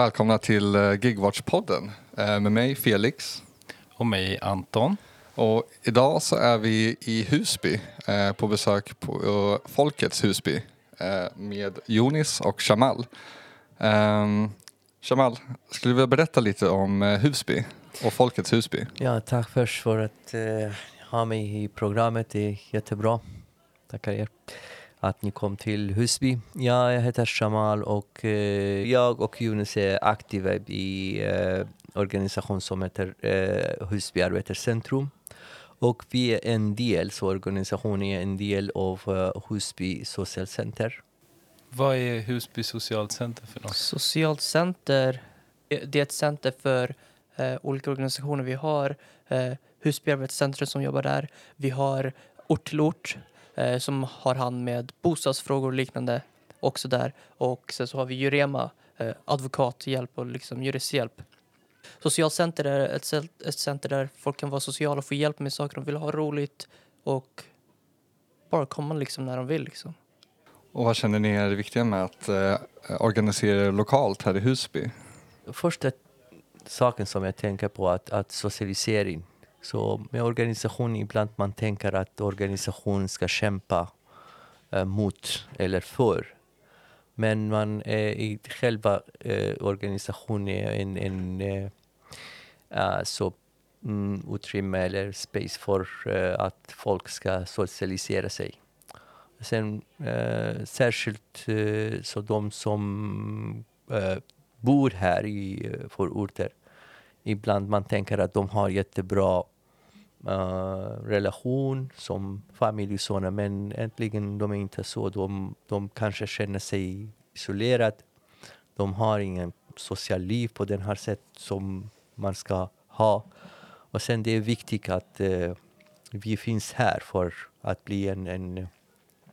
välkomna till eh, Gigwatch-podden eh, med mig Felix. Och mig Anton. Och idag så är vi i Husby eh, på besök på Folkets Husby med Jonis och Shamal. Um, Shamal, skulle du vilja berätta lite om Husby och Folkets Husby? Ja, tack först för att ha mig i programmet. Det är jättebra. Tackar er att ni kom till Husby. Ja, jag heter Shamal och uh, jag och Jonas är aktiva i uh, organisation som heter uh, Husby Arbetarcentrum. Och vi är en del, så organisationen är en del av uh, Husby Socialcenter. Vad är Husby socialt center för något? Socialt center, det är ett center för eh, olika organisationer. Vi har eh, Husby arbetscentrum som jobbar där. Vi har Ort till ort eh, som har hand med bostadsfrågor och liknande också där. Och sen så har vi Jurema, eh, advokathjälp och liksom juristhjälp. Socialcenter är ett, ett center där folk kan vara sociala och få hjälp med saker de vill ha roligt och bara komma liksom när de vill. Liksom. Och vad känner ni är det viktiga med att eh, organisera lokalt här i Husby? Första saken som jag tänker på är att, att socialisering. Så med organisation ibland man tänker att organisation ska kämpa eh, mot eller för. Men man är i själva eh, organisationen en, en eh, eh, så, mm, utrymme eller space för eh, att folk ska socialisera sig. Sen eh, särskilt eh, så de som eh, bor här i eh, förorter. Ibland man tänker att de har jättebra uh, relation som familj och sådana, men äntligen de är inte så. De, de kanske känner sig isolerade. De har ingen social liv på det här sätt som man ska ha. Och sen det är viktigt att uh, vi finns här för att bli en, en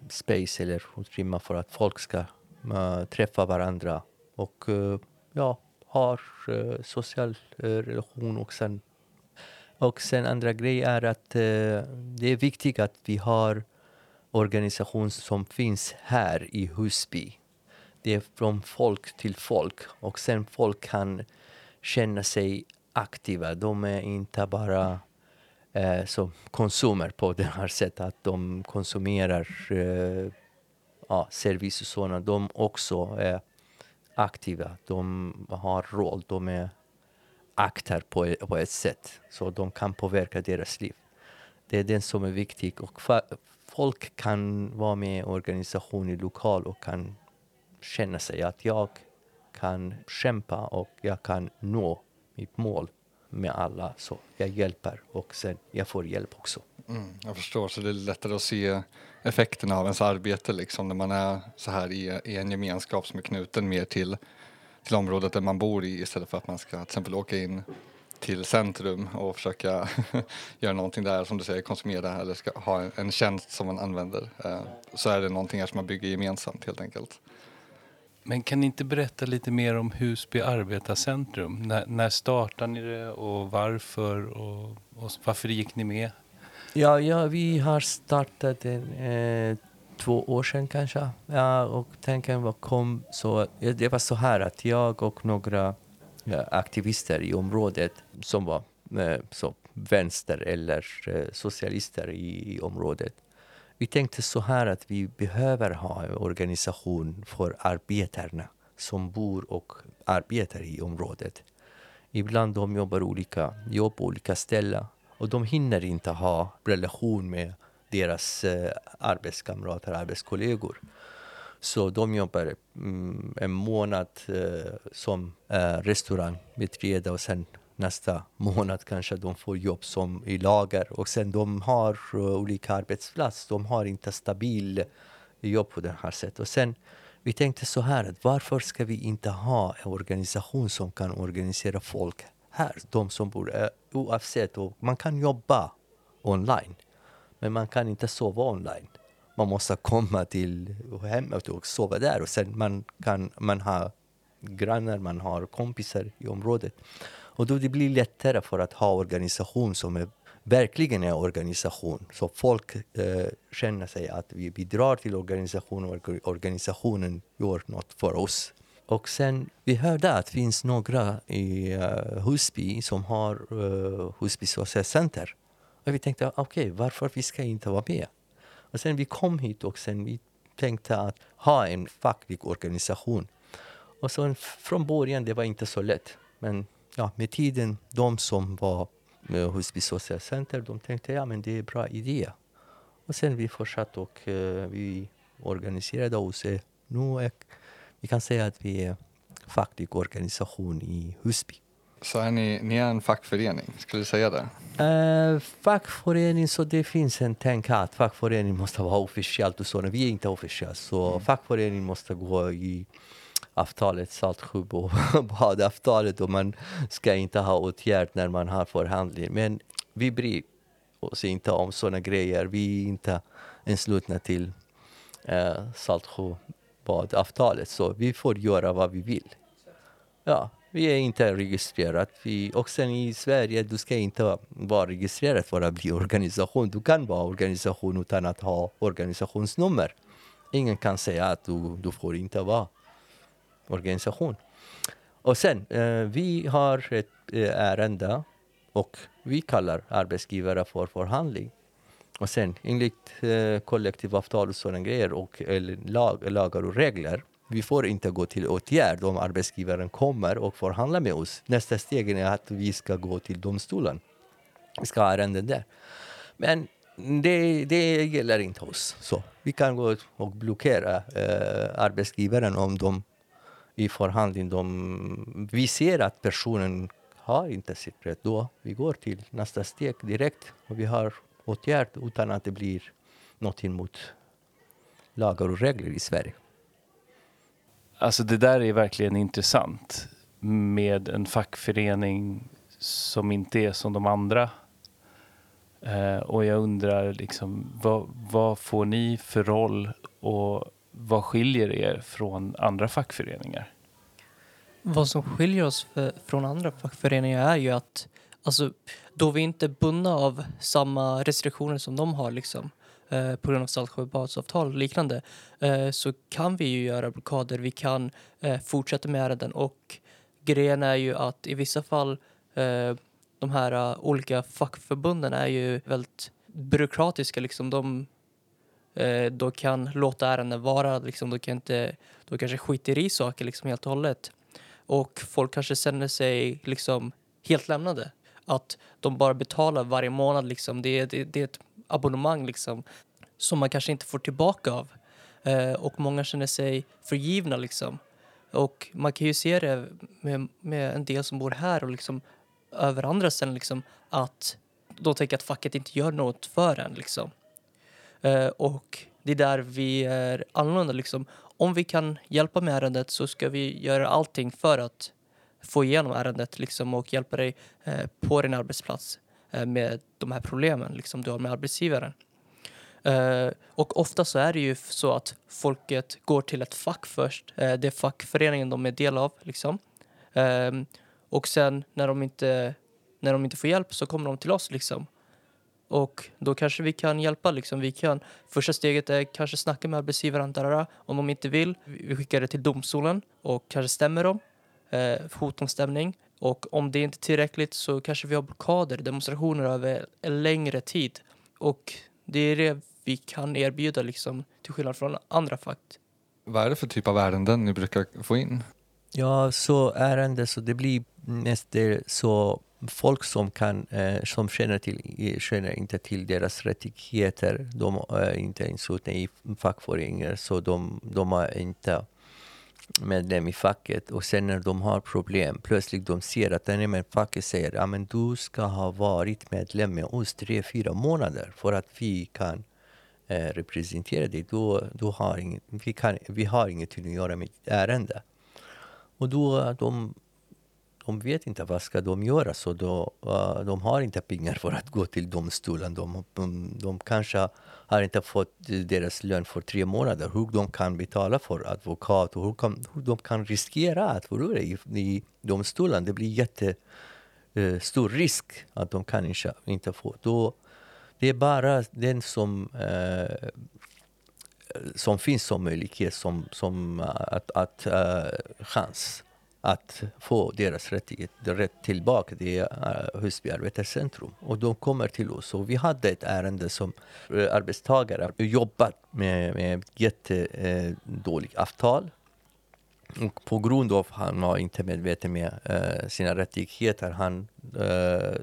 space eller utrymme för att folk ska uh, träffa varandra och uh, ja, har uh, social eh, relation och sen och sen andra grejer är att eh, det är viktigt att vi har organisation som finns här i Husby. Det är från folk till folk och sen folk kan känna sig aktiva. De är inte bara eh, som konsumer på det här sättet. Att de konsumerar eh, ja, service och sådana. De också är aktiva. De har roll. De är akter på, e- på ett sätt. Så de kan påverka deras liv. Det är det som är viktigt. Och folk kan vara med i organisationer lokal och kan känna sig att jag kan kämpa och jag kan nå mitt mål med alla. Så jag hjälper och sen jag får hjälp också. Mm, jag förstår, så det är lättare att se effekterna av ens arbete liksom när man är så här i, i en gemenskap som är knuten mer till, till området där man bor i istället för att man ska till exempel åka in till centrum och försöka göra någonting där som du säger, konsumera eller ska ha en, en tjänst som man använder. Eh, så är det någonting här som man bygger gemensamt helt enkelt. Men kan ni inte berätta lite mer om Husby arbetarcentrum? När, när startade ni det och varför och, och varför gick ni med? Ja, ja vi har startat en, eh, två år sedan kanske. Ja, och tanken var kom så, det var så här att jag och några ja, aktivister i området som var eh, så vänster eller eh, socialister i, i området vi tänkte så här att vi behöver ha en organisation för arbetarna som bor och arbetar i området. Ibland de jobbar olika jobb på olika ställen och de hinner inte ha relation med deras eh, arbetskamrater, arbetskollegor. Så de jobbar mm, en månad eh, som eh, restaurangbiträde och sen nästa månad kanske de får jobb som i lager och sen de har uh, olika arbetsplatser. De har inte stabil jobb på det här sättet. Och sen vi tänkte så här att varför ska vi inte ha en organisation som kan organisera folk här, de som bor eh, oavsett. Och man kan jobba online, men man kan inte sova online. Man måste komma till hemmet och sova där och sen man kan man ha grannar, man har kompisar i området. Och då det blir lättare för att ha organisation som är, verkligen är organisation. Så folk eh, känner sig att vi bidrar till organisationen och organisationen gör något för oss. Och sen vi hörde att det finns några i uh, Husby som har uh, Husby Social Center. Och vi tänkte, okej, okay, varför vi ska inte vara med? Och sen vi kom hit och sen vi tänkte att ha en facklig organisation. Och så från början det var inte så lätt. Men ja, med tiden, de som var med Husby Social Center, de tänkte ja men det är en bra idé. Och sen vi fortsatte och uh, vi organiserade oss. Nu är, vi kan säga att vi är facklig organisation i Husby. Så är ni, ni är en fackförening, skulle du säga det? Uh, fackförening, så det finns en tänk att fackförening måste vara officiellt och så. Vi är inte officiellt, så mm. fackförening måste gå i avtalet, Saltsjö och badavtalet och man ska inte ha åtgärd när man har förhandling. Men vi bryr oss inte om sådana grejer. Vi är inte anslutna till eh, Saltsjöbadavtalet så vi får göra vad vi vill. Ja, vi är inte registrerade. Vi, och sen i Sverige, du ska inte vara registrerad för att bli organisation. Du kan vara organisation utan att ha organisationsnummer. Ingen kan säga att du, du får inte vara organisation. Och sen, eh, vi har ett eh, ärende och vi kallar arbetsgivare för förhandling. Och sen enligt eh, kollektivavtal och sådana grejer och eller lag, lagar och regler vi får inte gå till åtgärd om arbetsgivaren kommer och förhandlar med oss. Nästa steg är att vi ska gå till domstolen. Vi ska ha ärenden där. Men det, det gäller inte oss. Så vi kan gå och blockera eh, arbetsgivaren om de i förhandling de, vi ser att personen har inte sitt rätt. Då vi går till nästa steg direkt och vi har åtgärd utan att det blir något mot lagar och regler i Sverige. Alltså det där är verkligen intressant med en fackförening som inte är som de andra. Eh, och jag undrar liksom, vad, vad, får ni för roll och vad skiljer er från andra fackföreningar? Vad som skiljer oss för, från andra fackföreningar är ju att alltså, då vi inte är bundna av samma restriktioner som de har liksom, eh, på grund av Saltsjöbadsavtal och liknande eh, så kan vi ju göra blockader. Vi kan eh, fortsätta med ärenden och grejen är ju att i vissa fall eh, de här uh, olika fackförbunden är ju väldigt byråkratiska. Liksom. De, uh, kan låta ärenden vara, liksom. de, kan inte, de kanske skiter i saker liksom, helt och hållet. Och folk kanske känner sig liksom, helt lämnade. Att de bara betalar varje månad. Liksom. Det, det, det är ett abonnemang liksom, som man kanske inte får tillbaka av. Eh, och många känner sig förgivna. Liksom. Och man kan ju se det med, med en del som bor här och liksom över andra ställen liksom, att de tänker att facket inte gör något för en. Liksom. Eh, och det är där vi är annorlunda. Liksom. Om vi kan hjälpa med ärendet så ska vi göra allting för att få igenom ärendet liksom, och hjälpa dig eh, på din arbetsplats eh, med de här problemen liksom, du har med arbetsgivaren. Eh, och ofta så är det ju så att folket går till ett fack först. Eh, det är fackföreningen de är del av. Liksom. Eh, och sen när de, inte, när de inte får hjälp så kommer de till oss. Liksom. Och då kanske vi kan hjälpa. Liksom. Vi kan, första steget är kanske snacka med arbetsgivaren. Darara. Om de inte vill, vi skickar det till domstolen och kanske stämmer dem. Eh, hot om stämning. Och om det inte är tillräckligt så kanske vi har blockader, demonstrationer över en längre tid. Och det är det vi kan erbjuda liksom, till skillnad från andra fack. Vad är det för typ av ärenden ni brukar få in? Ja, så ärenden, så det blir mest så folk som, kan, eh, som känner, till, känner inte till deras rättigheter, de är inte inslutna i fackföreningar, så de, de är inte medlem i facket. Och sen när de har problem, plötsligt de ser att den med facket säger att du ska ha varit medlem med oss tre, fyra månader för att vi kan eh, representera dig. Då, då har inget, vi, kan, vi har ingenting att göra med ditt ärende. Och då de de vet inte vad ska de göra, så då, uh, de har inte pengar för att gå till domstolen. De, de, de kanske har inte fått deras lön för tre månader. Hur de kan betala för advokat och hur, kan, hur de kan riskera att förlora i, i domstolen. Det blir jättestor eh, uh, risk att de kan inte, inte få. Då, det är bara den som uh, som finns som möjlighet, som, som att, att uh, chans att få deras rättighet, rätt tillbaka till uh, eh, Husby arbetarcentrum. Och de kommer till oss. Och vi hade ett ärende som uh, arbetstagare jobbat med, med jättedåligt eh, uh, avtal. Och på grund av att han var inte medveten med uh, sina rättigheter, han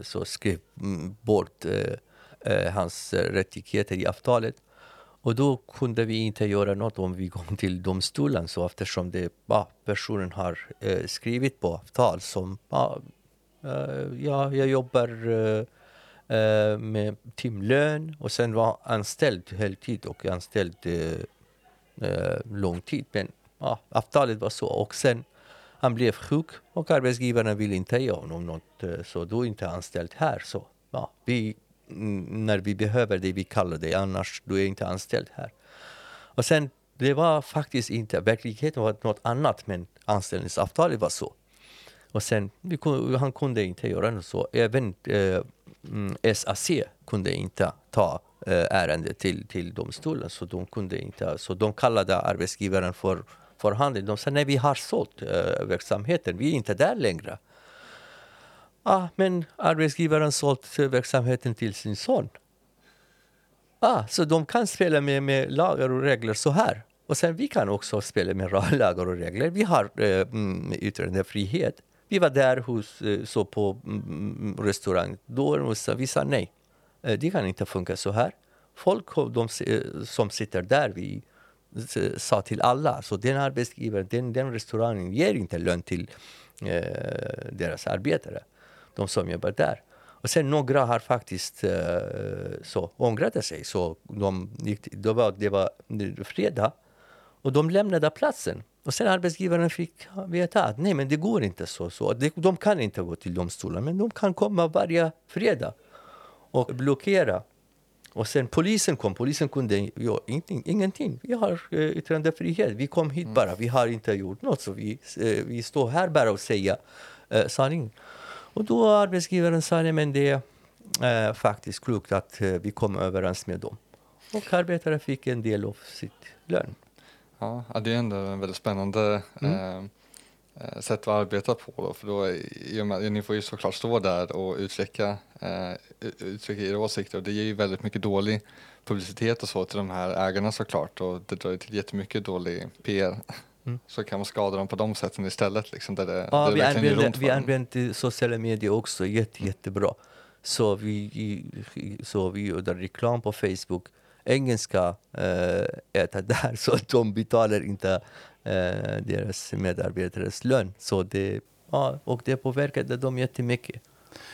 så skrev mm, bort hans rättigheter i avtalet. Och då kunde vi inte göra något om vi kom till domstolen så eftersom det, ja, personen har eh, skrivit på avtal som ja, eh, ja, jag jobbar eh, eh, med timlön och sen var anställd heltid och anställd eh, eh, lång tid. Men ja, avtalet var så. Och sen han blev sjuk och arbetsgivaren ville inte ge honom något eh, så då är inte anställd här. Så ja, vi när vi behöver det vi kallar dig annars du är inte anställd här. Och sen, det var faktiskt inte, verkligheten var något annat men anställningsavtalet var så. Och sen, kunde han kunde inte göra något så. Även eh, mm, SAC kunde inte ta eh, ärendet till, till domstolen. Så de, kunde inte, så de kallade arbetsgivaren för förhandling. De sa nej, vi har sålt eh, verksamheten, vi är inte där längre. Ah, men arbetsgivaren sålt verksamheten till sin son. Ah, så de kan spela med, med lagar och regler så här. Och sen vi kan också spela med lagar och regler. Vi har eh, mm, yttrandefrihet. Vi var där hos, eh, så på mm, mm restaurang. Då sa vi sa nej. Eh, det kan inte funka så här. Folk eh, de, som sitter där, vi sa till alla, så den arbetsgivaren, den, den restaurangen ger inte lön till eh, deras arbetare de som jobbar där. Och sen några har faktiskt uh, så ångrade sig. Så de gick, det, var, det var fredag och de lämnade platsen. Och sen arbetsgivaren fick veta att nej, men det går inte så. så. De, de kan inte gå till domstolen, men de kan komma varje fredag och blockera. Och sen polisen kom. Polisen kunde göra ingenting. ingenting. Vi har uh, yttrandefrihet. Vi kom hit mm. bara. Vi har inte gjort något. Så vi, uh, vi står här bara och säger uh, sanningen. Och då arbetsgivaren sa nej, men det är eh, faktiskt klokt att eh, vi kom överens med dem. Och arbetare fick en del av sitt lön. Ja, det är ändå en väldigt spännande mm. Eh, eh, sätt att arbeta på då, för då i och med, ni får ju såklart stå där och uttrycka, eh, uttrycka era åsikter och det ger ju väldigt mycket dålig publicitet och så till de här ägarna såklart och det drar ju till jättemycket dålig PR. Mm. Så kan man skada dem på de sätten istället. Liksom, där det, ja, där vi, använder, vi använder sociala medier också jätte, jättebra. Så vi, så vi gör reklam på Facebook. Engelska äh, äter där, så de betalar inte äh, deras medarbetares lön. Så det, ja, och det påverkade dem jättemycket.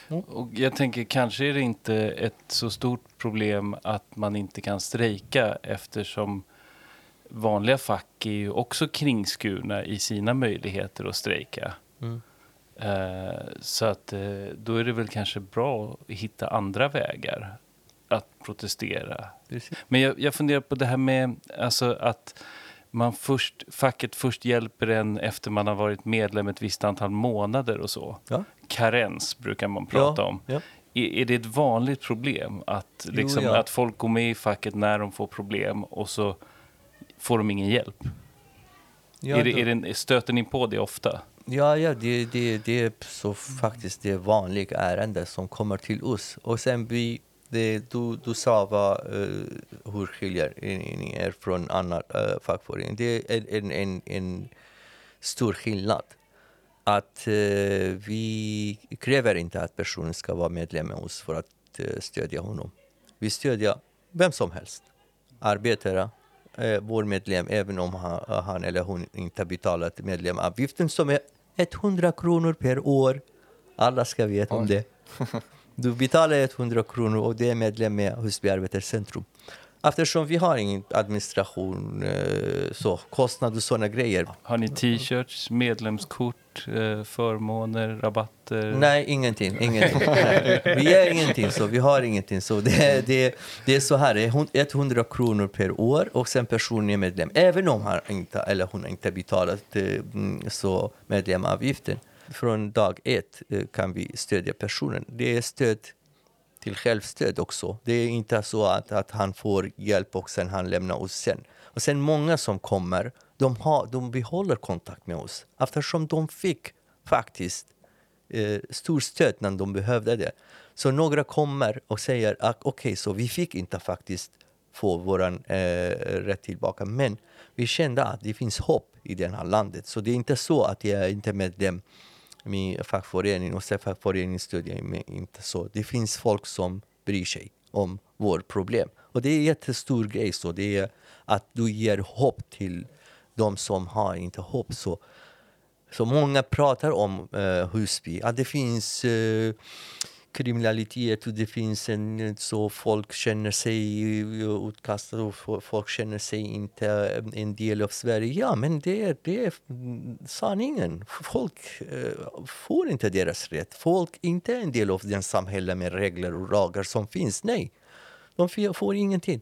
Mm. Och jag tänker, kanske är det inte ett så stort problem att man inte kan strejka eftersom vanliga fack är ju också kringskurna i sina möjligheter att strejka. Mm. Uh, så att uh, då är det väl kanske bra att hitta andra vägar att protestera. Precis. Men jag, jag funderar på det här med alltså att man först, facket först hjälper en efter man har varit medlem ett visst antal månader och så. Ja. Karens brukar man prata ja, om. Ja. Är, är, det ett vanligt problem att, liksom, jo, att folk går med i facket när de får problem och så får de ingen hjälp? Ja, är det, är det, stöter ni på det ofta? Ja, ja det, det, det är så faktiskt det vanliga ärende som kommer till oss. Och sen vi, det, du, du sa vad, uh, hur skiljer ni er från annan uh, fackförening. Det är en, en, en stor skillnad. Att uh, vi kräver inte att personen ska vara medlem med oss för att uh, stödja honom. Vi stödjer vem som helst. Arbetare, eh, vår medlem även om han, han eller hon inte betalat medlemavgiften som är 100 kronor per år. Alla ska veta om det. Du betalar 100 kronor och det är medlem med Husby Arbetarcentrum. Eftersom vi har ingen administration, eh, så kostnader och sådana grejer. Har ni t-shirts, medlemskort, eh, förmåner, rabatter? Nej, ingenting. ingenting. Nej. Vi är ingenting, så vi har ingenting. Så det, det, det är så här, det är 100 kronor per år och sen personen är medlem. Även om han inte, eller hon inte betalat eh, mm, så medlemavgiften. Från dag ett kan vi stödja personen. Det är stöd till självstöd också. Det är inte så att, att han får hjälp och sen han lämnar oss sen. Och sen många som kommer, de, har, de behåller kontakt med oss eftersom de fick faktiskt eh, stor stöd när de behövde det. Så några kommer och säger att okej, okay, så vi fick inte faktiskt få vår eh, rätt tillbaka. Men vi kände att det finns hopp i det här landet. Så det är inte så att jag är inte medlem min fackförening och fackföreningen stödjer mig inte så. Det finns folk som bryr sig om vårt problem. Och det är en jättestor grej. Så det är att du ger hopp till de som har inte hopp. Så, så många pratar om eh, Husby, att det finns eh, kriminalitet och det finns en så folk känner sig utkastade och folk känner sig inte eh, en del av Sverige. Ja, men det är, det är sanningen. Folk eh, får inte deras rätt. Folk är inte en del av den samhälle med regler och lagar som finns. Nej, de får ingenting.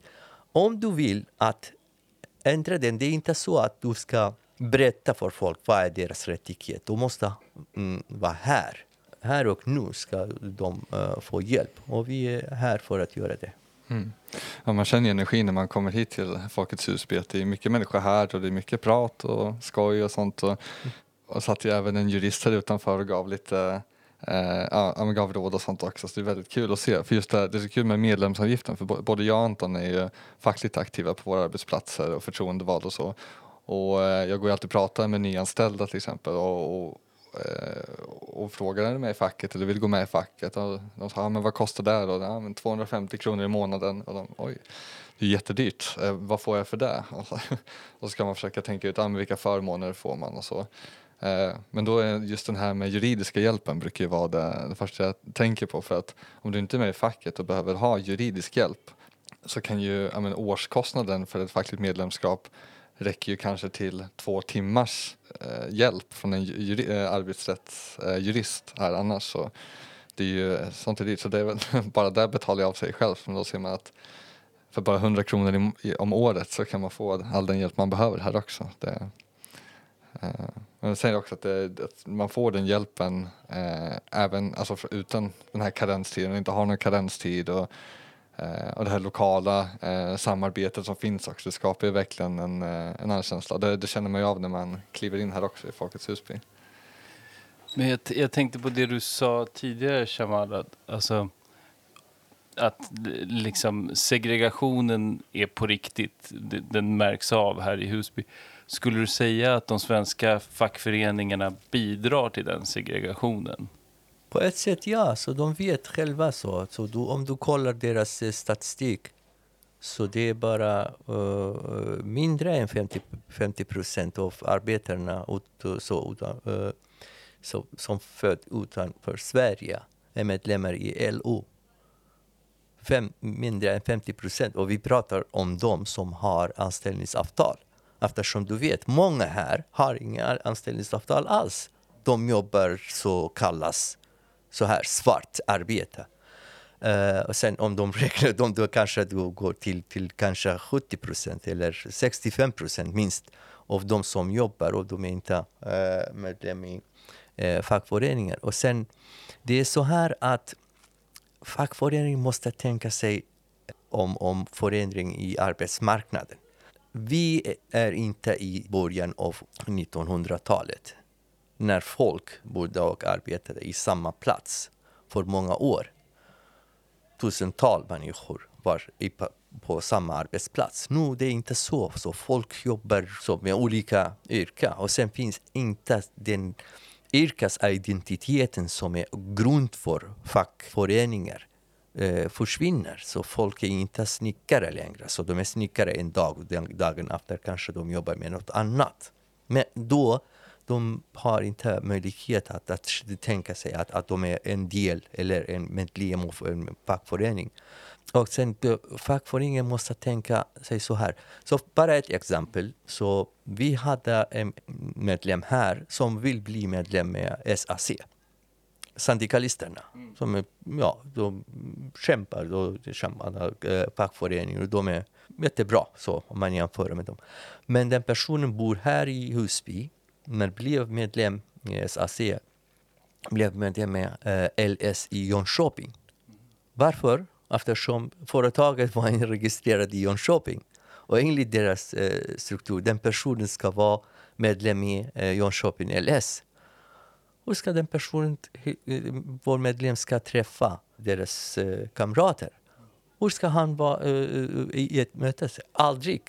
Om du vill att ändra den, det är inte så att du ska berätta för folk vad är deras rättighet. Du måste mm, vara här här och nu ska de uh, få hjälp och vi är här för att göra det. Mm. Ja, man känner energi när man kommer hit till Folkets hus. Det är mycket människor här och det är mycket prat och skoj och sånt. Och, och satt ju även en jurist här utanför och gav lite eh, ja, gav råd och sånt också. Så det är väldigt kul att se. För just det, det är så kul med medlemsavgiften för både jag och Anton är ju fackligt aktiva på våra arbetsplatser och förtroendevalda och så. Och eh, jag går ju alltid och pratar med nyanställda till exempel och, och Eh, och frågade med i facket eller vill gå med i facket. Och de sa, men vad kostar det då? Ja, men 250 kronor i månaden. Och de, Oj, det är jättedyrt. Eh, vad får jag för det? Och så, och så ska man försöka tänka ut, ah, vilka förmåner får man och så. Eh, men då är just den här med juridiska hjälpen brukar ju vara det, det första jag tänker på för att om du inte är med i facket och behöver ha juridisk hjälp så kan ju ja, men, årskostnaden för ett fackligt medlemskap räcker ju kanske till två timmars eh, hjälp från en juri, eh, arbetsrättsjurist eh, här annars så det är ju eh, sånt är dyrt så det är väl bara där betalar jag av sig själv men då ser man att för bara 100 kronor i, om året så kan man få all den hjälp man behöver här också. Det, eh, men sen också att, det, att, man får den hjälpen eh, även alltså för, utan den här karenstiden inte har någon karenstid och Eh, och det här lokala eh, samarbetet som finns också, det skapar ju verkligen en, eh, en annan känsla. Det, det känner man ju av när man kliver in här också i Folkets Husby. Men jag, jag tänkte på det du sa tidigare, Shamal, att, alltså, att eh, liksom segregationen är på riktigt. Den märks av här i Husby. Skulle du säga att de svenska fackföreningarna bidrar till den segregationen? På ett sätt ja, så de vet själva så. så du, om du kollar deras eh, statistik så det är bara uh, mindre än 50, procent av arbetarna ut, eh, så, uh, så, som född utanför Sverige är medlemmar i LO. Fem, mindre än 50 procent. Och vi pratar om de som har anställningsavtal. Eftersom du vet, många här har inga anställningsavtal alls. De jobbar så kallas så här svart arbete. Uh, och sen om de räknar dem, då kanske det går till, till kanske 70 procent eller 65 procent minst av de som jobbar och de är inte uh, medlem i uh, fackföreningar. Och sen, det är så här att fackföreningen måste tänka sig om, om förändring i arbetsmarknaden. Vi är inte i början av 1900-talet när folk bodde och arbetade i samma plats för många år. Tusentals människor var på, på samma arbetsplats. Nu det är inte så. så folk jobbar så med olika yrken och sen finns inte den yrkesidentiteten som är grund för fackföreningar eh, försvinner. Så folk är inte snickare längre. Så de är snickare en dag och den dagen efter kanske de jobbar med något annat. Men då de har inte möjlighet att, att tänka sig att, att de är en del eller en medlem av en fackförening. Och sen fackföreningen måste tänka sig så här. Så bara ett exempel. Så vi hade en medlem här som vill bli medlem med SAC. Syndikalisterna. Mm. Som är, ja, de kämpar, de kämpar äh, fackföreningar och de är jättebra så, om man jämför med dem. Men den personen bor här i Husby men blev medlem i SAC, blev medlem med eh, LS i Jönköping. Varför? Eftersom företaget var registrerat i Jönköping. Och enligt deras eh, struktur, den personen ska vara medlem i eh, Jönköping LS. Hur ska den personen, eh, vår medlem, ska träffa deras eh, kamrater? Hur ska han vara eh, eh, i ett möte? Aldrig.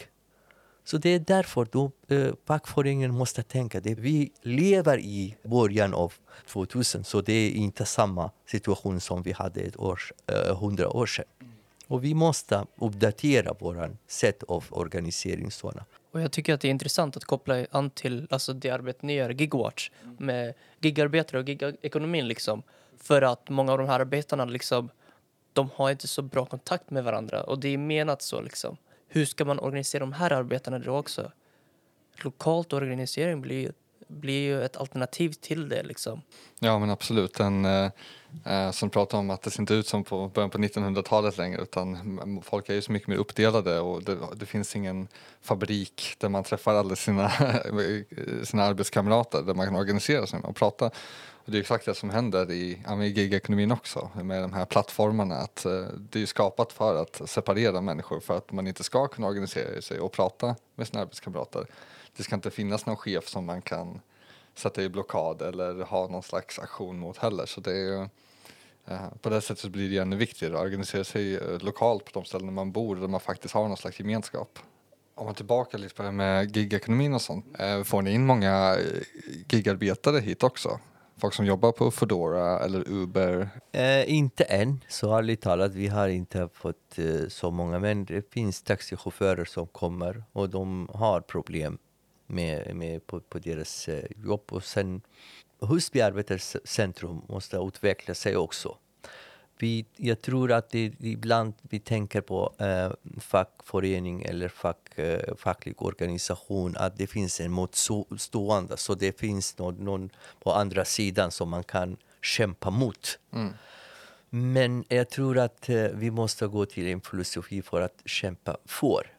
Så det är därför då, eh, fackföreningen måste tänka det. Vi lever i början av 2000 så det är inte samma situation som vi hade ett år, eh, hundra år sedan. Och vi måste uppdatera vårt sätt av organisering. Såna. Och jag tycker att det är intressant att koppla an till alltså, det arbete ni gör, Gigwatch, med gigarbetare och gigekonomin liksom. För att många av de här arbetarna liksom, de har inte så bra kontakt med varandra och det är menat så liksom. Hur ska man organisera de här arbetarna då också? Lokalt organisering blir, blir ju ett alternativ till det liksom. Ja men absolut. Den, eh, eh, som pratar om att det ser inte ut som på början på 1900-talet längre utan folk är ju så mycket mer uppdelade och det, det finns ingen fabrik där man träffar alla sina, sina arbetskamrater där man kan organisera sig och prata. Och det är exakt det som händer i, i gigekonomin också med de här plattformarna. Att, eh, det är skapat för att separera människor för att man inte ska kunna organisera sig och prata med sina arbetskamrater. Det ska inte finnas någon chef som man kan sätta i blockad eller ha någon slags aktion mot heller. Så det är, eh, på det sättet blir det ännu viktigare att organisera sig eh, lokalt på de ställen man bor där man faktiskt har någon slags gemenskap. Om man tillbaka lite på det med gigekonomin och sånt. Eh, får ni in många eh, gigarbetare hit också? Folk som jobbar på Foodora eller Uber? Eh, inte än, så ärligt talat. Vi har inte fått eh, så många. Men det finns taxichaufförer som kommer och de har problem med, med på, på deras eh, jobb. Och sen Husby arbetarcentrum måste utveckla sig också. Vi, jag tror att det, ibland vi tänker på eh, fackförening eller fack, eh, facklig organisation att det finns en motstående. Så det finns någon, någon på andra sidan som man kan kämpa mot. Mm. Men jag tror att eh, vi måste gå till en filosofi för att kämpa för.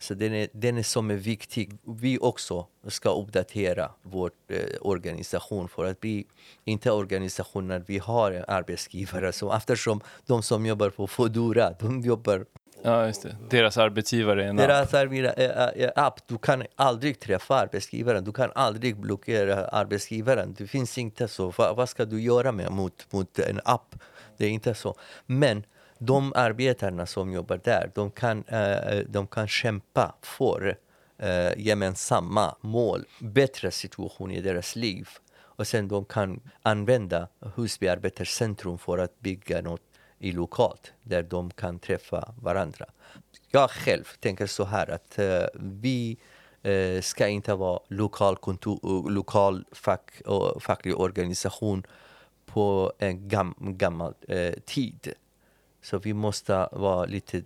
Så den är, den är som är viktig. Vi också ska uppdatera vår eh, organisation för att bli inte organisationer, vi har arbetsgivare som eftersom de som jobbar på Foodora, de jobbar Ja, just det. Deras arbetsgivare är en Deras app. Arbetsgivare, app. Du kan aldrig träffa arbetsgivaren, du kan aldrig blockera arbetsgivaren. Det finns inte så. Va, vad ska du göra med mot, mot en app? Det är inte så. Men de arbetarna som jobbar där, de kan, eh, eh, de kan kämpa för eh, gemensamma mål, bättre situation i deras liv. Och sen de kan använda Husby arbetarcentrum för att bygga något i lokalt där de kan träffa varandra. Jag själv tänker så här att uh, vi uh, ska inte vara lokal, kontor, lokal fack, uh, facklig organisation på en gam, gammal uh, tid. Så vi måste vara lite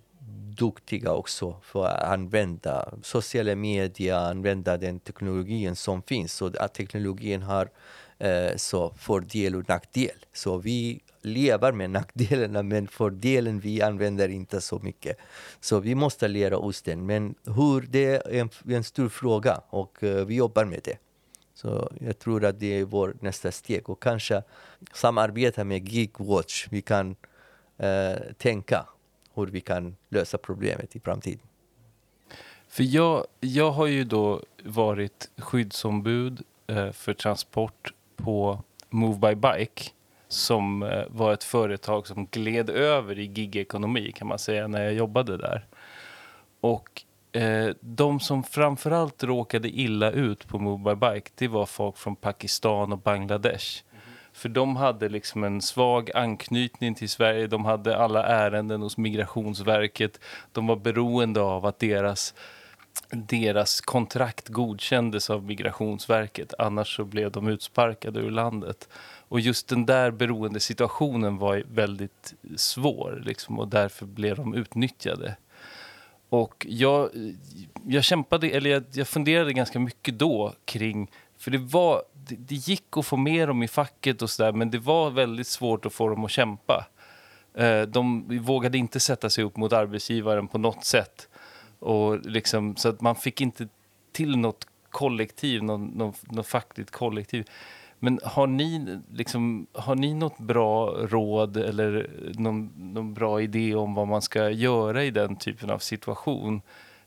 duktiga också för att använda sociala medier, använda den teknologin som finns. Så att teknologin har eh, så fördel och nackdel. Så vi lever med nackdelarna men fördelen vi använder inte så mycket. Så vi måste lära oss den. Men hur, det är en, en stor fråga och eh, vi jobbar med det. Så jag tror att det är vårt nästa steg och kanske samarbeta med Geekwatch. Vi kan eh, tänka hur vi kan lösa problemet i framtiden. För jag, jag har ju då varit skyddsombud eh, för transport på Move by Bike som eh, var ett företag som gled över i gigekonomi kan man säga när jag jobbade där. Och eh, de som framförallt råkade illa ut på Move by Bike det var folk från Pakistan och Bangladesh. För de hade liksom en svag anknytning till Sverige. De hade alla ärenden hos Migrationsverket. De var beroende av att deras deras kontrakt godkändes av Migrationsverket. Annars så blev de utsparkade ur landet. Och just den där beroendesituationen var väldigt svår liksom, och därför blev de utnyttjade. Och jag, jag kämpade, eller jag, jag funderade ganska mycket då kring, för det var, det, det gick att få med dem i facket och sådär, men det var väldigt svårt att få dem att kämpa. Eh, de vågade inte sätta sig upp mot arbetsgivaren på något sätt. Och liksom, så att man fick inte till något kollektiv, något, något fackligt kollektiv. Men har ni, liksom, har ni något bra råd eller någon, någon bra idé om vad man ska göra i den typen av situation?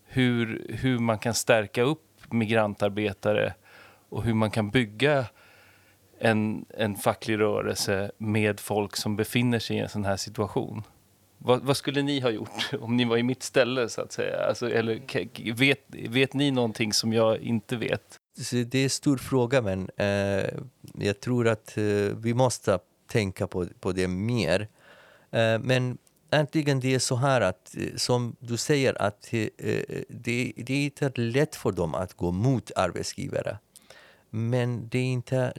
hur, hur man kan stärka upp migrantarbetare och hur man kan bygga en, en facklig rörelse med folk som befinner sig i en sån här situation. Vad, vad, skulle ni ha gjort om ni var i mitt ställe? så att säga? Alltså, eller, vet, vet ni någonting som jag inte vet? Det är en stor fråga, men eh, jag tror att eh, vi måste tänka på, på det mer. Eh, men äntligen det är så här att, eh, som du säger, att eh, eh, det, det är inte lätt för dem att gå mot arbetsgivare. Men det är inte,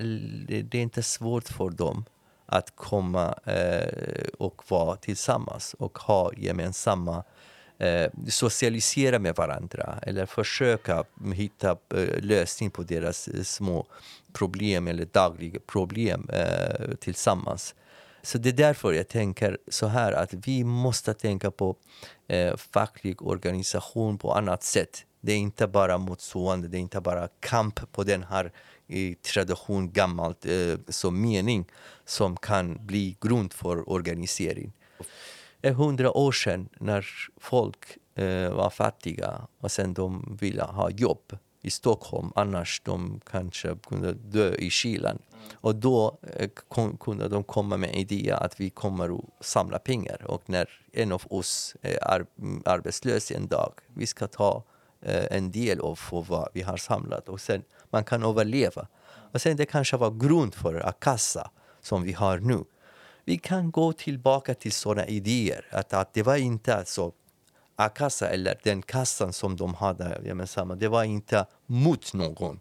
det är inte svårt för dem att komma eh, och vara tillsammans och ha gemensamma eh, socialisera med varandra eller försöka hitta eh, lösning på deras eh, små problem eller dagliga problem eh, tillsammans. Så det är därför jag tänker så här att vi måste tänka på eh, facklig organisation på annat sätt. Det är inte bara motstående, det är inte bara kamp på den här i tradition gammalt eh, som mening som kan bli grund för organisering. Hundra år sedan när folk eh, var fattiga och sen de ville ha jobb i Stockholm, annars de kanske kunde dö i kylan. Och då eh, kunde de komma med idéer att vi kommer att samla pengar och när en av oss är arbetslös en dag, vi ska ta Eh, en del av vad vi har samlat och sen man kan överleva. Och sen det kanske var grund för a-kassa som vi har nu. Vi kan gå tillbaka till sådana idéer. Att, att det var inte alltså a-kassa eller den kassan som de hade gemensamma. Det var inte mot någon.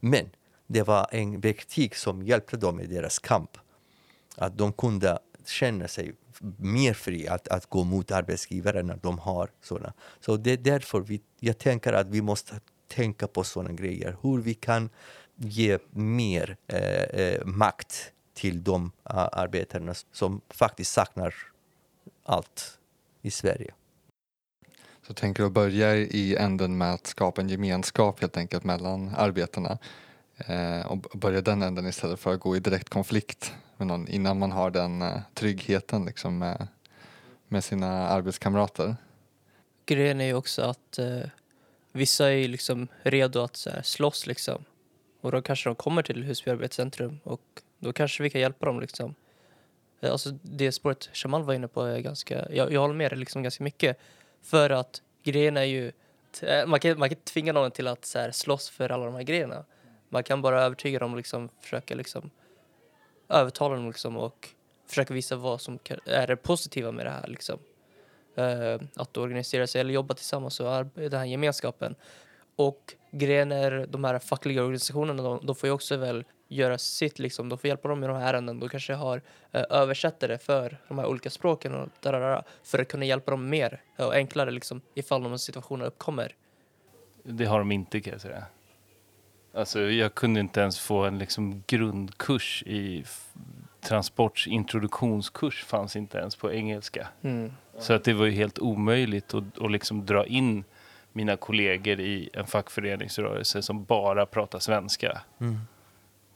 Men det var en verktyg som hjälpte dem i deras kamp. Att de kunde känna sig mer fri att, att gå mot arbetsgivare när de har sådana. Så det är därför vi, jag tänker att vi måste tänka på sådana grejer. Hur vi kan ge mer eh, eh makt till de uh, arbetarna som faktiskt saknar allt i Sverige. Så tänker du börja i änden med att skapa en gemenskap helt enkelt mellan arbetarna eh, och börja den änden istället för att gå i direkt konflikt med någon innan man har den eh, tryggheten liksom med, med sina arbetskamrater. Grejen är ju också att eh, vissa är liksom redo att så här, slåss liksom. Och då kanske de kommer till Husby arbetscentrum och då kanske vi kan hjälpa dem liksom. Eh, alltså det spåret Shamal var inne på är ganska, jag, jag håller med dig liksom ganska mycket. För att grejen är ju, eh, man kan, man kan tvinga någon till att så här, slåss för alla de här grejerna. Man kan bara övertyga dem liksom, försöka liksom övertala dem liksom och försöka visa vad som är det positiva med det här liksom. Uh, att organisera sig eller jobba tillsammans och den här gemenskapen. Och grejen är de här fackliga organisationerna, de, de får ju också väl göra sitt liksom. De får hjälpa dem med de här ärenden. De kanske har eh, översättare för de här olika språken och darara, för att kunna hjälpa dem mer och enklare liksom ifall de situationer uppkommer. Det har de inte kan jag säga. Alltså jag kunde inte ens få en liksom grundkurs i transports introduktionskurs fanns inte ens på engelska. Mm. Så att det var ju helt omöjligt att, att liksom dra in mina kollegor i en fackföreningsrörelse som bara pratar svenska. Mm.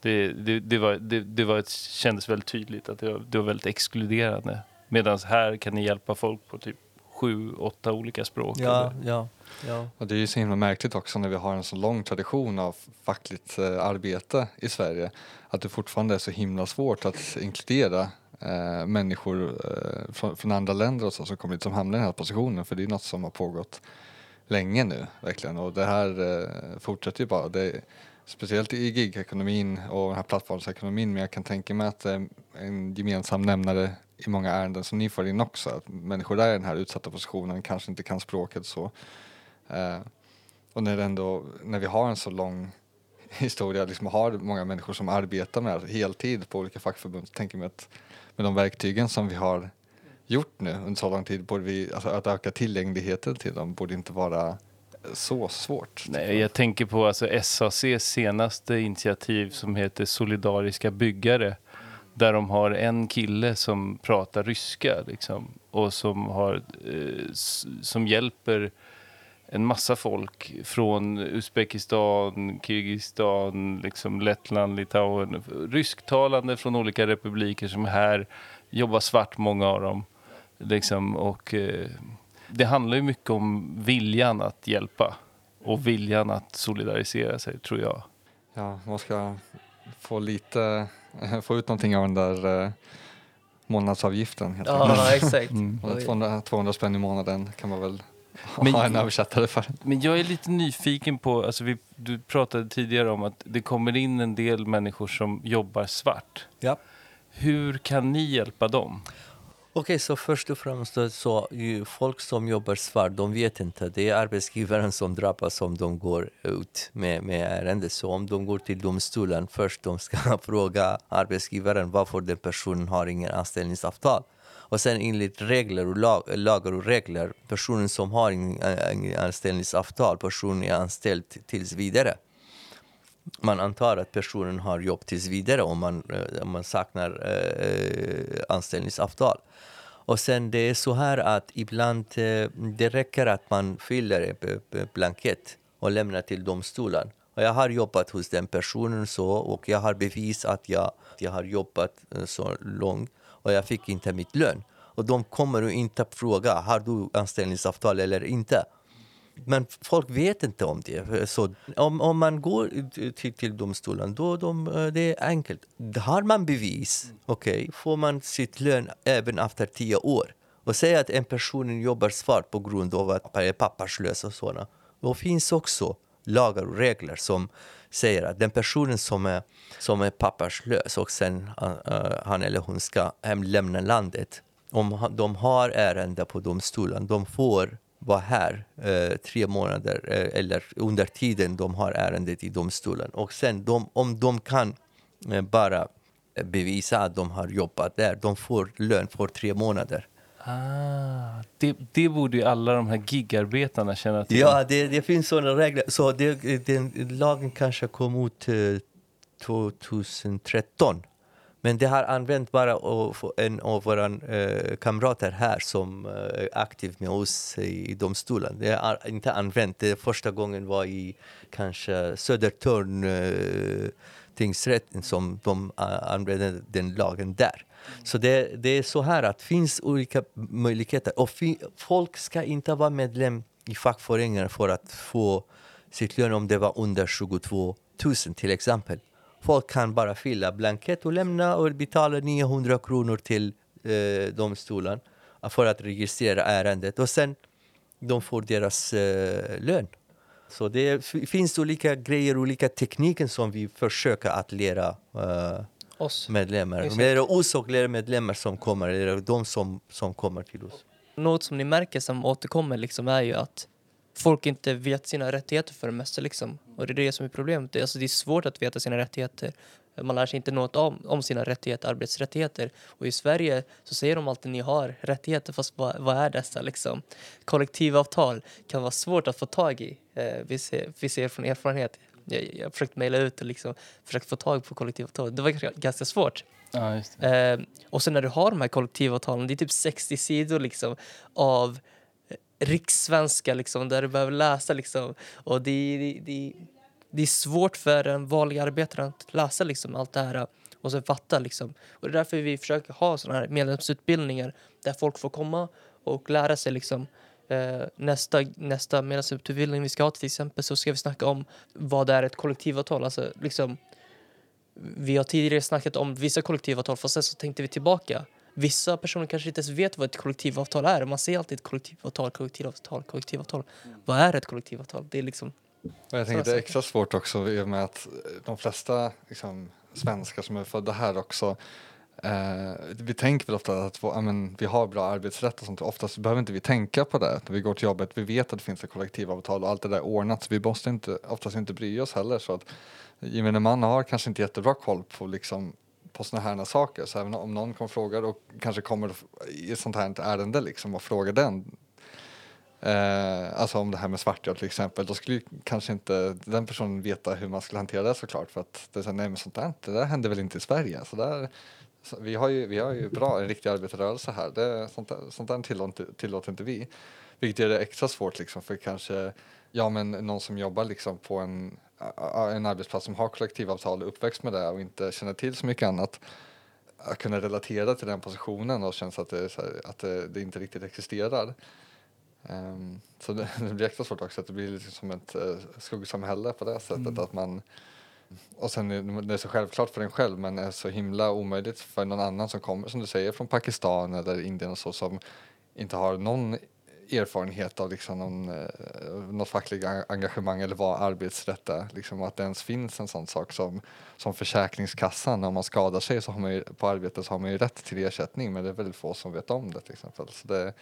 Det, det, det, var, det, det var ett, kändes väldigt tydligt att det var, det var väldigt exkluderande. Medan här kan ni hjälpa folk på typ sju, åtta olika språk. Ja, ja, ja. Och det är ju så himla märkligt också när vi har en så lång tradition av fackligt eh, arbete i Sverige att det fortfarande är så himla svårt att inkludera eh, människor eh, från, från, andra länder och så som kommer hit som hamnar i den här positionen för det är något som har pågått länge nu verkligen och det här eh, fortsätter ju bara. Det, speciellt i gigekonomin och den här plattformsekonomin men jag kan tänka mig att det är en gemensam nämnare i många ärenden som ni får in också. Att människor där i den här utsatta positionen kanske inte kan språket så. Eh, och när, ändå, när vi har en så lång historia, liksom har många människor som arbetar med heltid på olika fackförbund, så tänker jag att med de verktygen som vi har gjort nu under så lång tid, borde vi, alltså att öka tillgängligheten till dem borde inte vara så svårt. Nej, jag tänker på alltså SACs senaste initiativ som heter Solidariska byggare. Där de har en kille som pratar ryska liksom, och som, har, eh, som hjälper en massa folk från Uzbekistan, Kirgizistan, liksom Lettland, Litauen, rysktalande från olika republiker som är här, jobbar svart många av dem. Liksom, och, eh, det handlar ju mycket om viljan att hjälpa och viljan att solidarisera sig, tror jag. Ja, man ska få lite, få ut någonting av den där eh, månadsavgiften. Helt enkelt. Ja, exakt. Mm. Och 200, 200 spänn i månaden kan man väl Men- ha en översättare för. Men jag är lite nyfiken på, alltså vi, du pratade tidigare om att det kommer in en del människor som jobbar svart. Ja. Hur kan ni hjälpa dem? Okej, så först och främst så folk som jobbar svart, de vet inte. Det är arbetsgivaren som drabbas om de går ut med, med ärende. Så om de går till domstolen, först de ska fråga arbetsgivaren varför den personen har ingen anställningsavtal. Och sen enligt regler och lag, lagar och regler, personen som har ingen, anställningsavtal, personen är anställd tills vidare man antar att personen har jobb tills vidare om man, eh, om man saknar eh, eh, anställningsavtal. Och sen det är så här att ibland eh, det räcker att man fyller en blankett och lämnar till domstolen. Och jag har jobbat hos den personen så och jag har bevis att jag, jag har jobbat eh, så långt och jag fick inte mitt lön. Och de kommer inte att fråga, har du anställningsavtal eller inte? Men folk vet inte om det. Så om, om man går till, till domstolen, då de, eh, det är enkelt. Har man bevis, okej, får man sitt lön även efter tio år. Och säga att en person jobbar svart på grund av att man är papperslös och sådana. Då finns också lagar och regler som säger att den personen som är, som är papperslös och sen uh, han eller hon ska hemlämna landet. Om de har ärende på domstolen, de får vara här eh, tre månader eh, eller under tiden de har ärendet i domstolen. Och sen de, om de kan eh, bara bevisa att de har jobbat där, de får lön för tre månader. Ah, det, det borde ju alla de här gigarbetarna känna till. Ja, det, det finns sådana regler. Så det, den, lagen kanske kom ut eh, 2013. Men det har använt bara av en av våra eh, kamrater här som eh, är aktiv med oss i, domstolen. Det har inte använt. Det första gången var i kanske Södertörn eh, tingsrätten som de eh, använde den lagen där. Så det, det är så här att det finns olika möjligheter. Och folk ska inte vara medlem i fackföreningar för att få sitt lön om det var under 22 000 till exempel. Folk kan bara fylla blankett och lämna och betala 900 kronor till eh, domstolen för att registrera ärendet och sen de får deras eh, lön. Så det finns olika grejer, olika tekniker som vi försöker att lära eh, Oss. medlemmar. Exakt. Är oss och lära medlemmar som kommer, eller de som, som kommer till oss. Något som ni märker som återkommer liksom är ju att folk inte vet sina rättigheter för det mesta liksom. Och det är det som är problemet. Det är, alltså, det är svårt att veta sina rättigheter. Man lär sig inte något om, om sina rättigheter, arbetsrättigheter. Och i Sverige så säger de alltid ni har rättigheter, fast vad, vad är dessa liksom? Kollektivavtal kan vara svårt att få tag i. Eh, vi, ser, vi ser från erfarenhet. Jag, jag har försökt mejla ut och liksom försökt få tag på kollektivavtal. Det var ganska, ganska svårt. Ja. Eh, och sen när du har de här kollektivavtalen, det är typ 60 sidor liksom av rikssvenska liksom, där du behöver läsa liksom. Och det, det, det, det är svårt för en vanlig arbetare att läsa liksom allt det här och sen fatta liksom. Och det är därför vi försöker ha såna här medlemsutbildningar där folk får komma och lära sig liksom. Eh, nästa, nästa medlemsutbildning vi ska ha till exempel så ska vi snacka om vad är ett kollektivavtal, alltså liksom vi har tidigare snackat om vissa kollektivavtal, fast sen så tänkte vi tillbaka. Vissa personer kanske inte ens vet vad ett kollektivavtal är. Man säger alltid ett kollektivavtal, kollektivavtal, kollektivavtal. Vad är ett kollektivavtal? Det är liksom... Jag tänker det är extra svårt också i och med att de flesta liksom, svenskar som är födda här också eh, vi tänker väl ofta att ja, men, vi har bra arbetsrätt och sånt. Oftast behöver inte vi tänka på det när vi går till jobbet. Vi vet att det finns ett kollektivavtal och allt det där är ordnat så vi måste inte, oftast inte bry oss heller. Så att gemene man har kanske inte jättebra koll på liksom på såna här saker. Så även om någon kommer och frågar och kanske kommer i ett sånt här ärende liksom och frågar den Eh, alltså om det här med svartjobb till exempel, då skulle ju kanske inte den personen veta hur man skulle hantera det såklart för att det är så, nej men sånt där, det där händer väl inte i Sverige. Så där, så vi, har ju, vi har ju bra, en riktig arbetarrörelse här, det, sånt, där, sånt där tillåter, tillåter inte vi. Vilket gör det extra svårt liksom för kanske, ja men någon som jobbar liksom på en, en arbetsplats som har kollektivavtal och uppväxt med det och inte känner till så mycket annat att kunna relatera till den positionen och känns att det, är här, att det, det inte riktigt existerar. Ehm, så det, det blir extra svårt också att det blir liksom som ett uh, skuggsamhälle på det sättet att man och sen är det så självklart för en själv men är så himla omöjligt för någon annan som kommer som du säger från Pakistan eller Indien och så som inte har någon erfarenhet av liksom någon, eh, något fackligt engagemang eller vad arbetsrätt är. Liksom att det ens finns en sån sak som, som Försäkringskassan. Om man skadar sig så har man ju, på arbetet så har man ju rätt till ersättning men det är väldigt få som vet om det till exempel. Så det,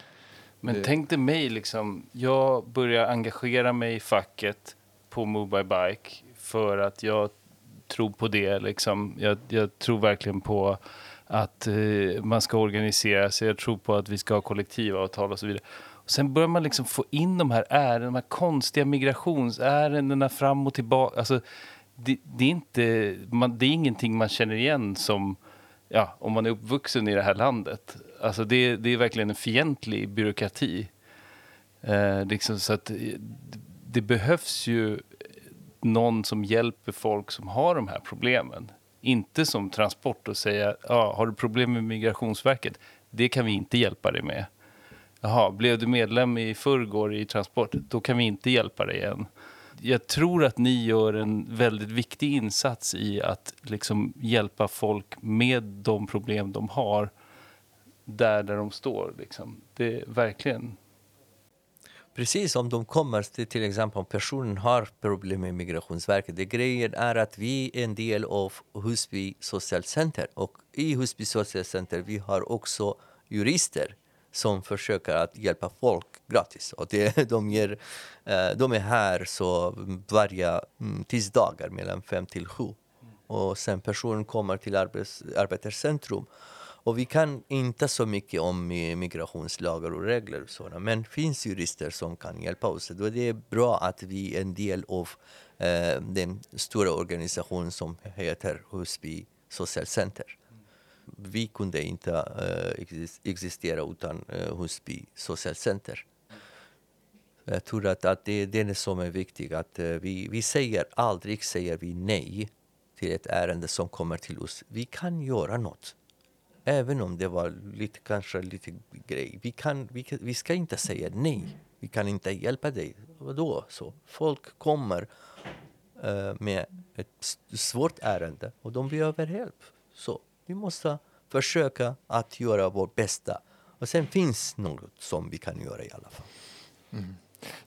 men det... tänk dig mig, liksom, jag börjar engagera mig i facket på Mobile Bike för att jag tror på det. Liksom. Jag, jag tror verkligen på att eh, man ska organisera sig. Jag tror på att vi ska ha kollektivavtal och så vidare. Och sen börjar man liksom få in de här ärenden, de här konstiga migrationsärendena fram och tillbaka. Alltså, det, det, är inte, man, det är ingenting man känner igen som, ja, om man är uppvuxen i det här landet. Alltså det, det är verkligen en fientlig byråkrati. Eh, liksom så att det behövs ju någon som hjälper folk som har de här problemen. Inte som transport och säga, ja, har du problem med Migrationsverket? Det kan vi inte hjälpa dig med. Jaha, blev du medlem i förrgår i Transport? Då kan vi inte hjälpa dig än. Jag tror att ni gör en väldigt viktig insats i att liksom hjälpa folk med de problem de har där, där de står. Liksom. Det är verkligen Precis, om de kommer till, till exempel om personen har problem med Migrationsverket. Det grejen är att vi är en del av Husby socialcenter och i Husby socialcenter vi har också jurister som försöker att hjälpa folk gratis. Och det, de, ger, eh, de är här så varje mm, tisdagar mellan fem till sju. Och sen personen kommer till arbets, Arbetarcentrum och vi kan inte så mycket om migrationslagar och regler, och sådana, men det finns jurister som kan hjälpa oss. Då det är bra att vi är en del av eh, den stora organisationen som heter Husby Social Center. Vi kunde inte eh, existera utan eh, Husby Social Center. Jag tror att, att det är det som är viktigt. Att, eh, vi, vi säger aldrig säger vi nej till ett ärende som kommer till oss. Vi kan göra något. Även om det var lite, kanske lite grej. Vi, kan, vi, vi ska inte säga nej. Vi kan inte hjälpa dig. Vadå? Så folk kommer uh, med ett svårt ärende och de behöver hjälp. Så vi måste försöka att göra vårt bästa. Och sen finns något som vi kan göra i alla fall. Mm.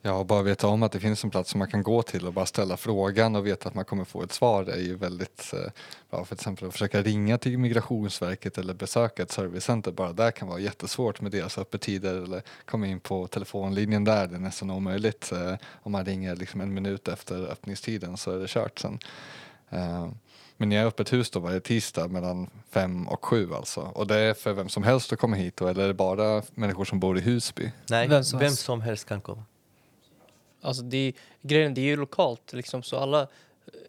Ja, och bara veta om att det finns en plats som man kan gå till och bara ställa frågan och veta att man kommer få ett svar är ju väldigt eh, bra. För exempel att försöka ringa till Migrationsverket eller besöka ett servicecenter, bara där kan vara jättesvårt med deras öppettider eller komma in på telefonlinjen där, det är nästan omöjligt. Eh, om man ringer liksom en minut efter öppningstiden så är det kört sen. Eh, men ni har öppet hus då varje tisdag mellan fem och sju alltså? Och det är för vem som helst att komma hit då, eller är det bara människor som bor i Husby? Nej, vem som, vem som helst kan komma. Alltså det, grejen, det är ju lokalt liksom, så alla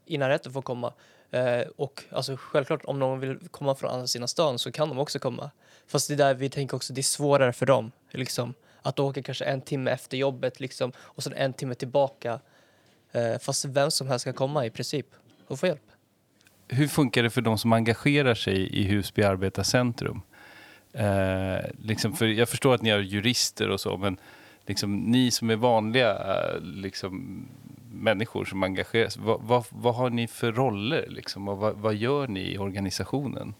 i närheten får komma. Eh, och alltså, självklart om någon vill komma från andra sidan stan så kan de också komma. Fast det är där vi tänker också, det är svårare för dem. Liksom, att åka kanske en timme efter jobbet liksom, och sen en timme tillbaka. Eh, fast vem som helst kan komma i princip och få hjälp. Hur funkar det för de som engagerar sig i Husby Arbetarcentrum? Eh, liksom för jag förstår att ni har jurister och så, men liksom, ni som är vanliga eh, liksom, människor som engagerar sig, vad, vad, vad har ni för roller liksom, och vad, vad, gör ni i organisationen?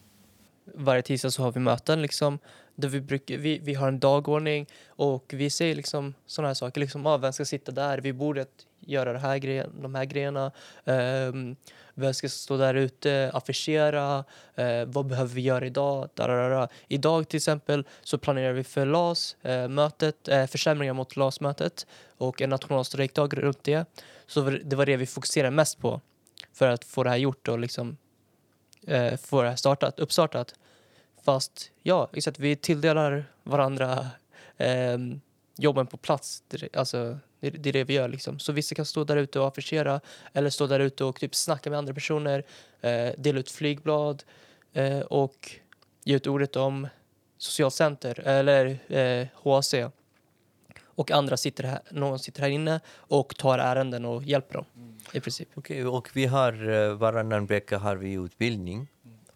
Varje tisdag så har vi möten liksom, där vi, brukar, vi, vi har en dagordning och vi säger liksom sådana här saker, liksom, ah, vem ska sitta där Vi borde göra det här grejen, de här grejerna. Um, vem ska stå där ute, affischera, eh, vad behöver vi göra idag? Dararara. Idag till exempel så planerar vi för LAS-mötet, eh, eh, försämringar mot LAS-mötet och en nationalstrejkdag runt det. Så det var det vi fokuserade mest på för att få det här gjort och liksom eh, få det här startat, uppstartat. Fast ja, exakt, vi tilldelar varandra eh, jobben på plats. Alltså, det, det, är det vi gör. Liksom. Så vissa kan stå där ute och affischera eller stå där ute och typ snacka med andra personer, eh, dela ut flygblad eh, och ge ut ordet om socialcenter eller eh, HAC. Och andra sitter här, någon sitter här inne och tar ärenden och hjälper dem mm. i princip. Okej, okay, och vi har eh, varannan vecka har vi utbildning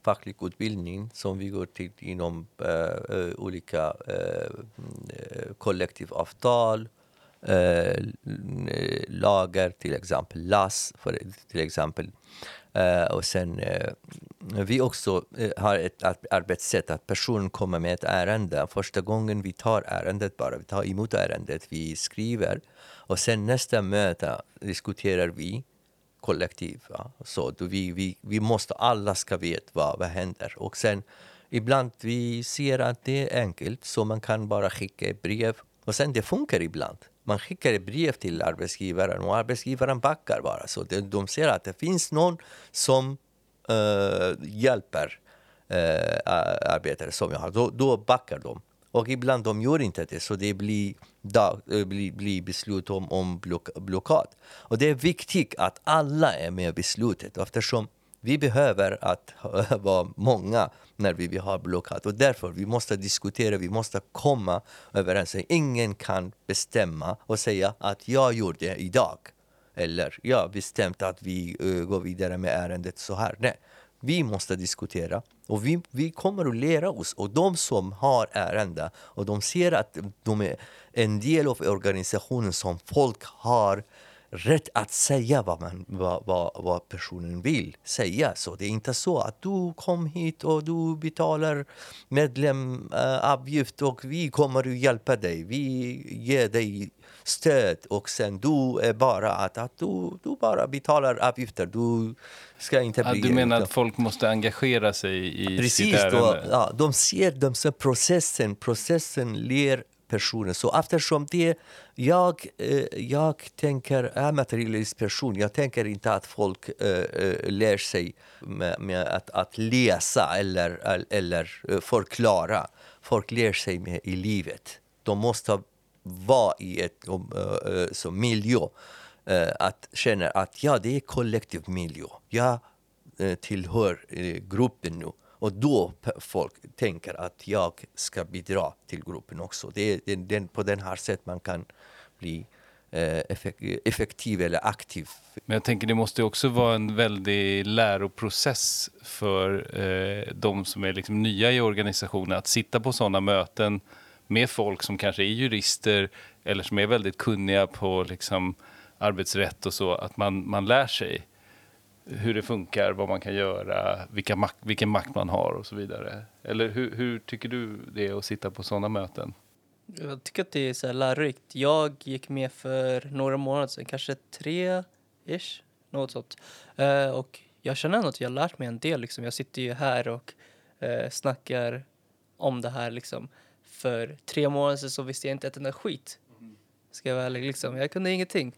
facklig utbildning som vi går till inom uh, olika uh, kollektivavtal, eh, lager, till exempel Lass, för, till exempel. Eh, och sen eh, vi också eh, har ett arbetssätt att personen kommer med ett ärende. Första gången vi tar ärendet bara, vi tar emot ärendet, vi skriver och sen nästa möte diskuterar vi kollektiv. Ja. Så då vi, vi, vi måste, alla ska veta vad, vad händer. Och sen ibland vi ser att det är enkelt så man kan bara skicka ett brev och sen det funkar ibland. Man skickar ett brev till arbetsgivaren och arbetsgivaren backar bara. Så de, de ser att det finns någon som uh, hjälper uh, arbetare som jag har. Då, då backar de. Och ibland de gör inte det, så det blir, dag, eh, blir, blir beslut om, om block, blockad. Och det är viktigt att alla är med i beslutet eftersom vi behöver att vara många när vi vill ha blockad. Och därför vi måste diskutera, vi måste komma överens. Ingen kan bestämma och säga att jag gjorde det idag. Eller jag har bestämt att vi uh, går vidare med ärendet så här. Nej, vi måste diskutera och vi, vi kommer att lära oss. Och de som har ärende och de ser att de är en del av organisationen som folk har rätt att säga vad, man, vad, vad, vad personen vill säga. Så det är inte så att du kom hit och du betalar medlemavgift och vi kommer att hjälpa dig. Vi ger dig stöd och sen du är bara att, att du, du bara betalar avgifter. Du ska inte Ja, bli... du menar att folk måste engagera sig i sitt Precis, ärende? då, ja, de ser de ser processen, processen lär personen. Så eftersom det, jag, eh, jag tänker, är materialist person, jag tänker inte att folk eh, eh lär sig med, med att, att läsa eller, eller eh, förklara. Folk lär sig med i livet. De måste vara i ett um, så miljö eh, att känna att ja, det är kollektiv miljö. Jag tillhör gruppen nu. Och då folk tänker att jag ska bidra till gruppen också. Det är den, den, på den här sätt man kan bli eh, effektiv eller aktiv. Men jag tänker det måste också vara en väldig läroprocess för eh, de som är liksom nya i organisationen att sitta på sådana möten med folk som kanske är jurister eller som är väldigt kunniga på liksom, arbetsrätt och så, att man, man lär sig hur det funkar, vad man kan göra, vilka mak- vilken makt man har och så vidare. Eller hur, hur tycker du det är att sitta på sådana möten? Jag tycker att det är så här lärorikt. Jag gick med för några månader sedan, kanske tre-ish, något sånt. Uh, och jag känner ändå att jag har lärt mig en del. Liksom. Jag sitter ju här och uh, snackar om det här. Liksom. För tre månader sedan så visste jag inte ett enda skit. Ska jag vara ärlig, liksom. Jag kunde ingenting.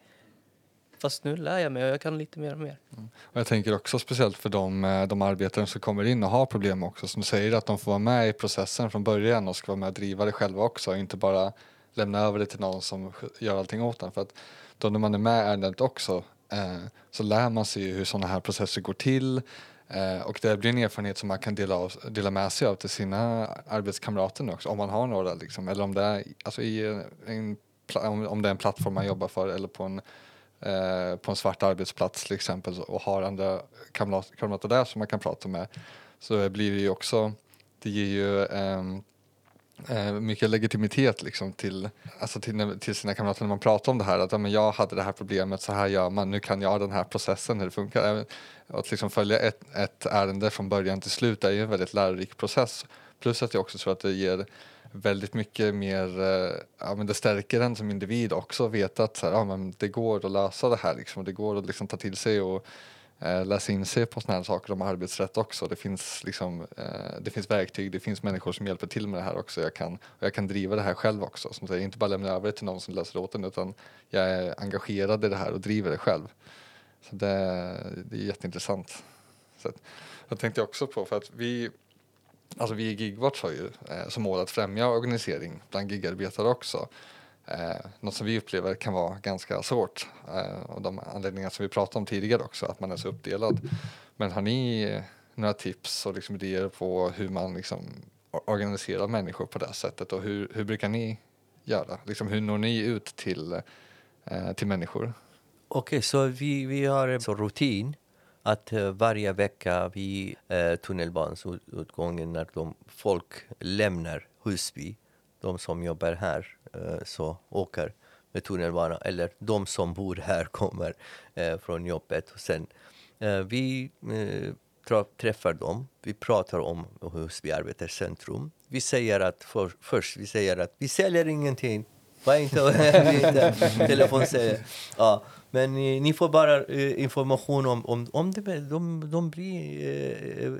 Fast nu lär jag mig och jag kan lite mer och mer. Mm. Och jag tänker också speciellt för de, eh, de arbetare som kommer in och har problem också. Som säger att de får vara med i processen från början och ska vara med och driva det själva också. Inte bara lämna över det till någon som gör allting åt en. För att då när man är med i ärendet också eh, så lär man sig ju hur sådana här processer går till. Eh, och det blir en erfarenhet som man kan dela, av, dela med sig av till sina arbetskamrater nu också. Om man har några liksom. Eller om det är, alltså i en, om, om det är en plattform man jobbar för eller på en eh, på en svart arbetsplats till exempel och har andra kamrater där som man kan prata med så blir det ju också, det ger ju ehm, eh, mycket legitimitet liksom till, alltså till, till sina kamrater när man pratar om det här att ja, men jag hade det här problemet, så här gör man, nu kan jag den här processen hur det funkar. Att liksom följa ett, ett ärende från början till slut är ju en väldigt lärorik process. Plus att jag också tror att det ger väldigt mycket mer, eh, ja men det stärker en som individ också att veta att så här, ja, men det går att lösa det här liksom. Det går att liksom ta till sig och eh, läsa in sig på sådana här saker om arbetsrätt också. Det finns, liksom, eh, det finns verktyg, det finns människor som hjälper till med det här också. Jag kan, och jag kan driva det här själv också. Som säger, inte bara lämna över det till någon som läser åt en utan jag är engagerad i det här och driver det själv. Så det, det är jätteintressant. Så att, jag tänkte också på, för att vi Alltså vi i Gigwatch har ju eh, som mål att främja organisering bland gigarbetare också. Eh, något som vi upplever kan vara ganska svårt eh, och de anledningar som vi pratade om tidigare också, att man är så uppdelad. Men har ni eh, några tips och liksom idéer på hur man liksom organiserar människor på det sättet och hur, hur brukar ni göra? Liksom, hur når ni ut till, eh, till människor? Okej, så vi, vi har en så rutin att eh, varje vecka vid uh, tunnelbaneutgången när de, folk lämnar Husby, de som jobbar här, eh, så åker med tunnelbanan eller de som bor här kommer eh, från jobbet. Och sen, eh, vi eh, tra- träffar dem, vi pratar om Husby arbetarecentrum. Vi säger att för, först vi säger att vi säljer ingenting. Var inte, inte telefonsäljer. Ja, men eh, ni får bara eh, information om, om, om det, de, de blir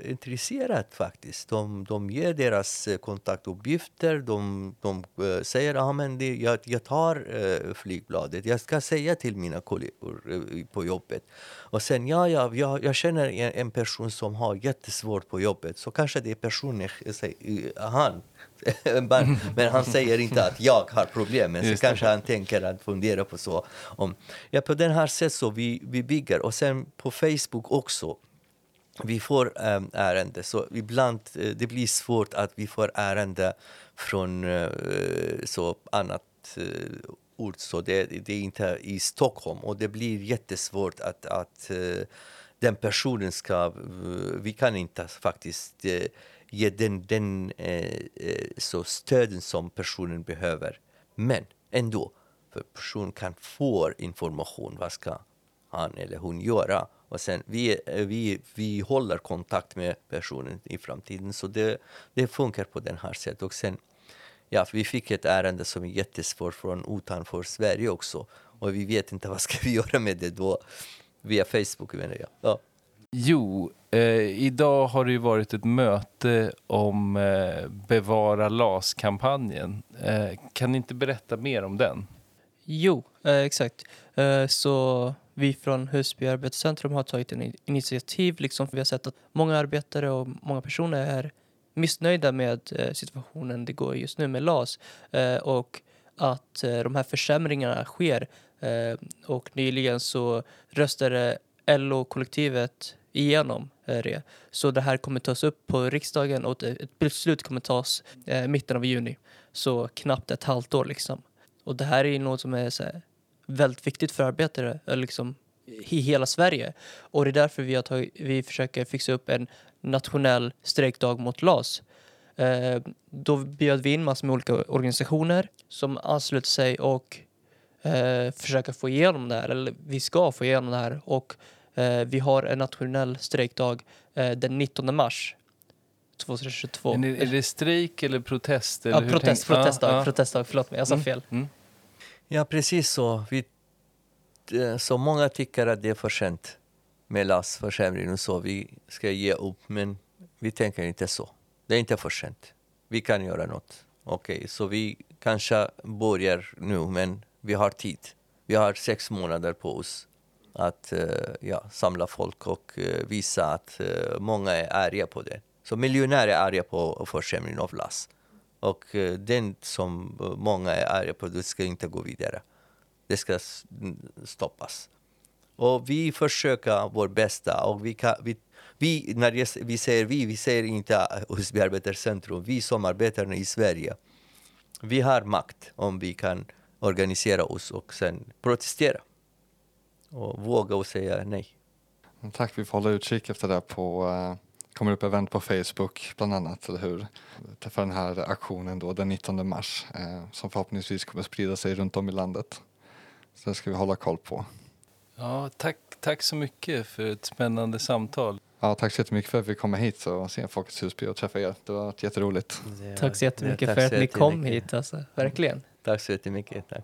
eh, intresserade faktiskt. De, de ger deras eh, kontaktuppgifter. De, de eh, säger att ah, men det, jag, jag tar eh, flygbladet. Jag ska säga till mina kollegor eh, på jobbet. Och sen, ja, ja jag, jag känner en, en person som har jättesvårt på jobbet. Så kanske det är personen, eh, eh han. men, men han säger inte att jag har problem. Men så kanske han tänker att fundera på så. Om, ja, på den här sättet så vi, vi bygger. Och sen på Facebook också. Vi får ähm, ärende, så ibland eh, det blir svårt att vi får ärende från eh, så annat eh, ort. Så det, det är inte i Stockholm och det blir jättesvårt att, att eh, den personen ska... vi kan inte faktiskt ge den, den eh, eh, så stöden som personen behöver. Men ändå, för personen kan få information. Vad ska han eller hon göra? Och sen, vi, eh, vi, vi håller kontakt med personen i framtiden. Så det, det funkar på den här sättet. Och sen, ja, vi fick ett ärende som är jättesvårt från utanför Sverige också. Och vi vet inte vad ska vi göra med det då. Via Facebook menar jag. Ja. Jo, eh, idag har det ju varit ett möte om eh, Bevara LAS-kampanjen. Eh, kan ni inte berätta mer om den? Jo, eh, exakt. Eh, så vi från Husby arbetscentrum har tagit en initiativ. Liksom, vi har sett att många arbetare och många personer är missnöjda med eh, situationen det går just nu med LAS. Eh, och att eh, de här försämringarna sker. Eh, och nyligen så röstade LO-kollektivet igenom eh, det. Så det här kommer tas upp på riksdagen och ett beslut kommer tas eh, mitten av juni. Så knappt ett halvt år liksom. Och det här är ju något som är så här, väldigt viktigt för arbetare eh, liksom, i hela Sverige. Och det är därför vi, har tagit, vi försöker fixa upp en nationell strejkdag mot LAS. Eh, då bjöd vi in massor med olika organisationer som ansluter sig och eh, försöker få igenom det här. Eller vi ska få igenom det här. Och vi har en nationell strejkdag eh, den 19 mars 2022. Är, det, är det strejk eller protest? Eller ja, hur protest, protestdag, Ja, ja. protestdag, förlåt mig, jag sa Mm. fel. Mm. Ja, precis så. Vi, eh, så många tycker att det är för sent med LAS-försämring och så. Vi ska ge upp, men vi tänker inte så. Det är inte för sent. Vi kan göra något. Okej, så vi kanske börjar nu, men vi har tid. Vi har sex månader på oss att eh, ja, samla folk och eh, visa att eh, många är arga på det. Så miljonärer är arga på försämringen av LAS. Och eh, den som eh, många är arga på, det ska inte gå vidare. Det ska stoppas. Och vi försöker vårt bästa. Och vi, kan, vi, vi, när jag, vi säger vi, vi säger inte Husby Arbetarcentrum. Vi som arbetar i Sverige, vi har makt om vi kan organisera oss och sen protestera. Och våga och säga nej. Tack, vi får hålla utkik efter det på eh, kommer upp event på Facebook bland annat, eller hur? För den här aktionen då den 19 mars eh, som förhoppningsvis kommer sprida sig runt om i landet. Så det ska vi hålla koll på. Ja, tack, tack så mycket för ett spännande samtal. Ja, tack så jättemycket för att vi kom hit och se Folkets Husby och träffa er. Det var jätteroligt. Tack så jättemycket Ja, tack för så att ni kom hit, alltså. verkligen. Tack så jättemycket. Tack.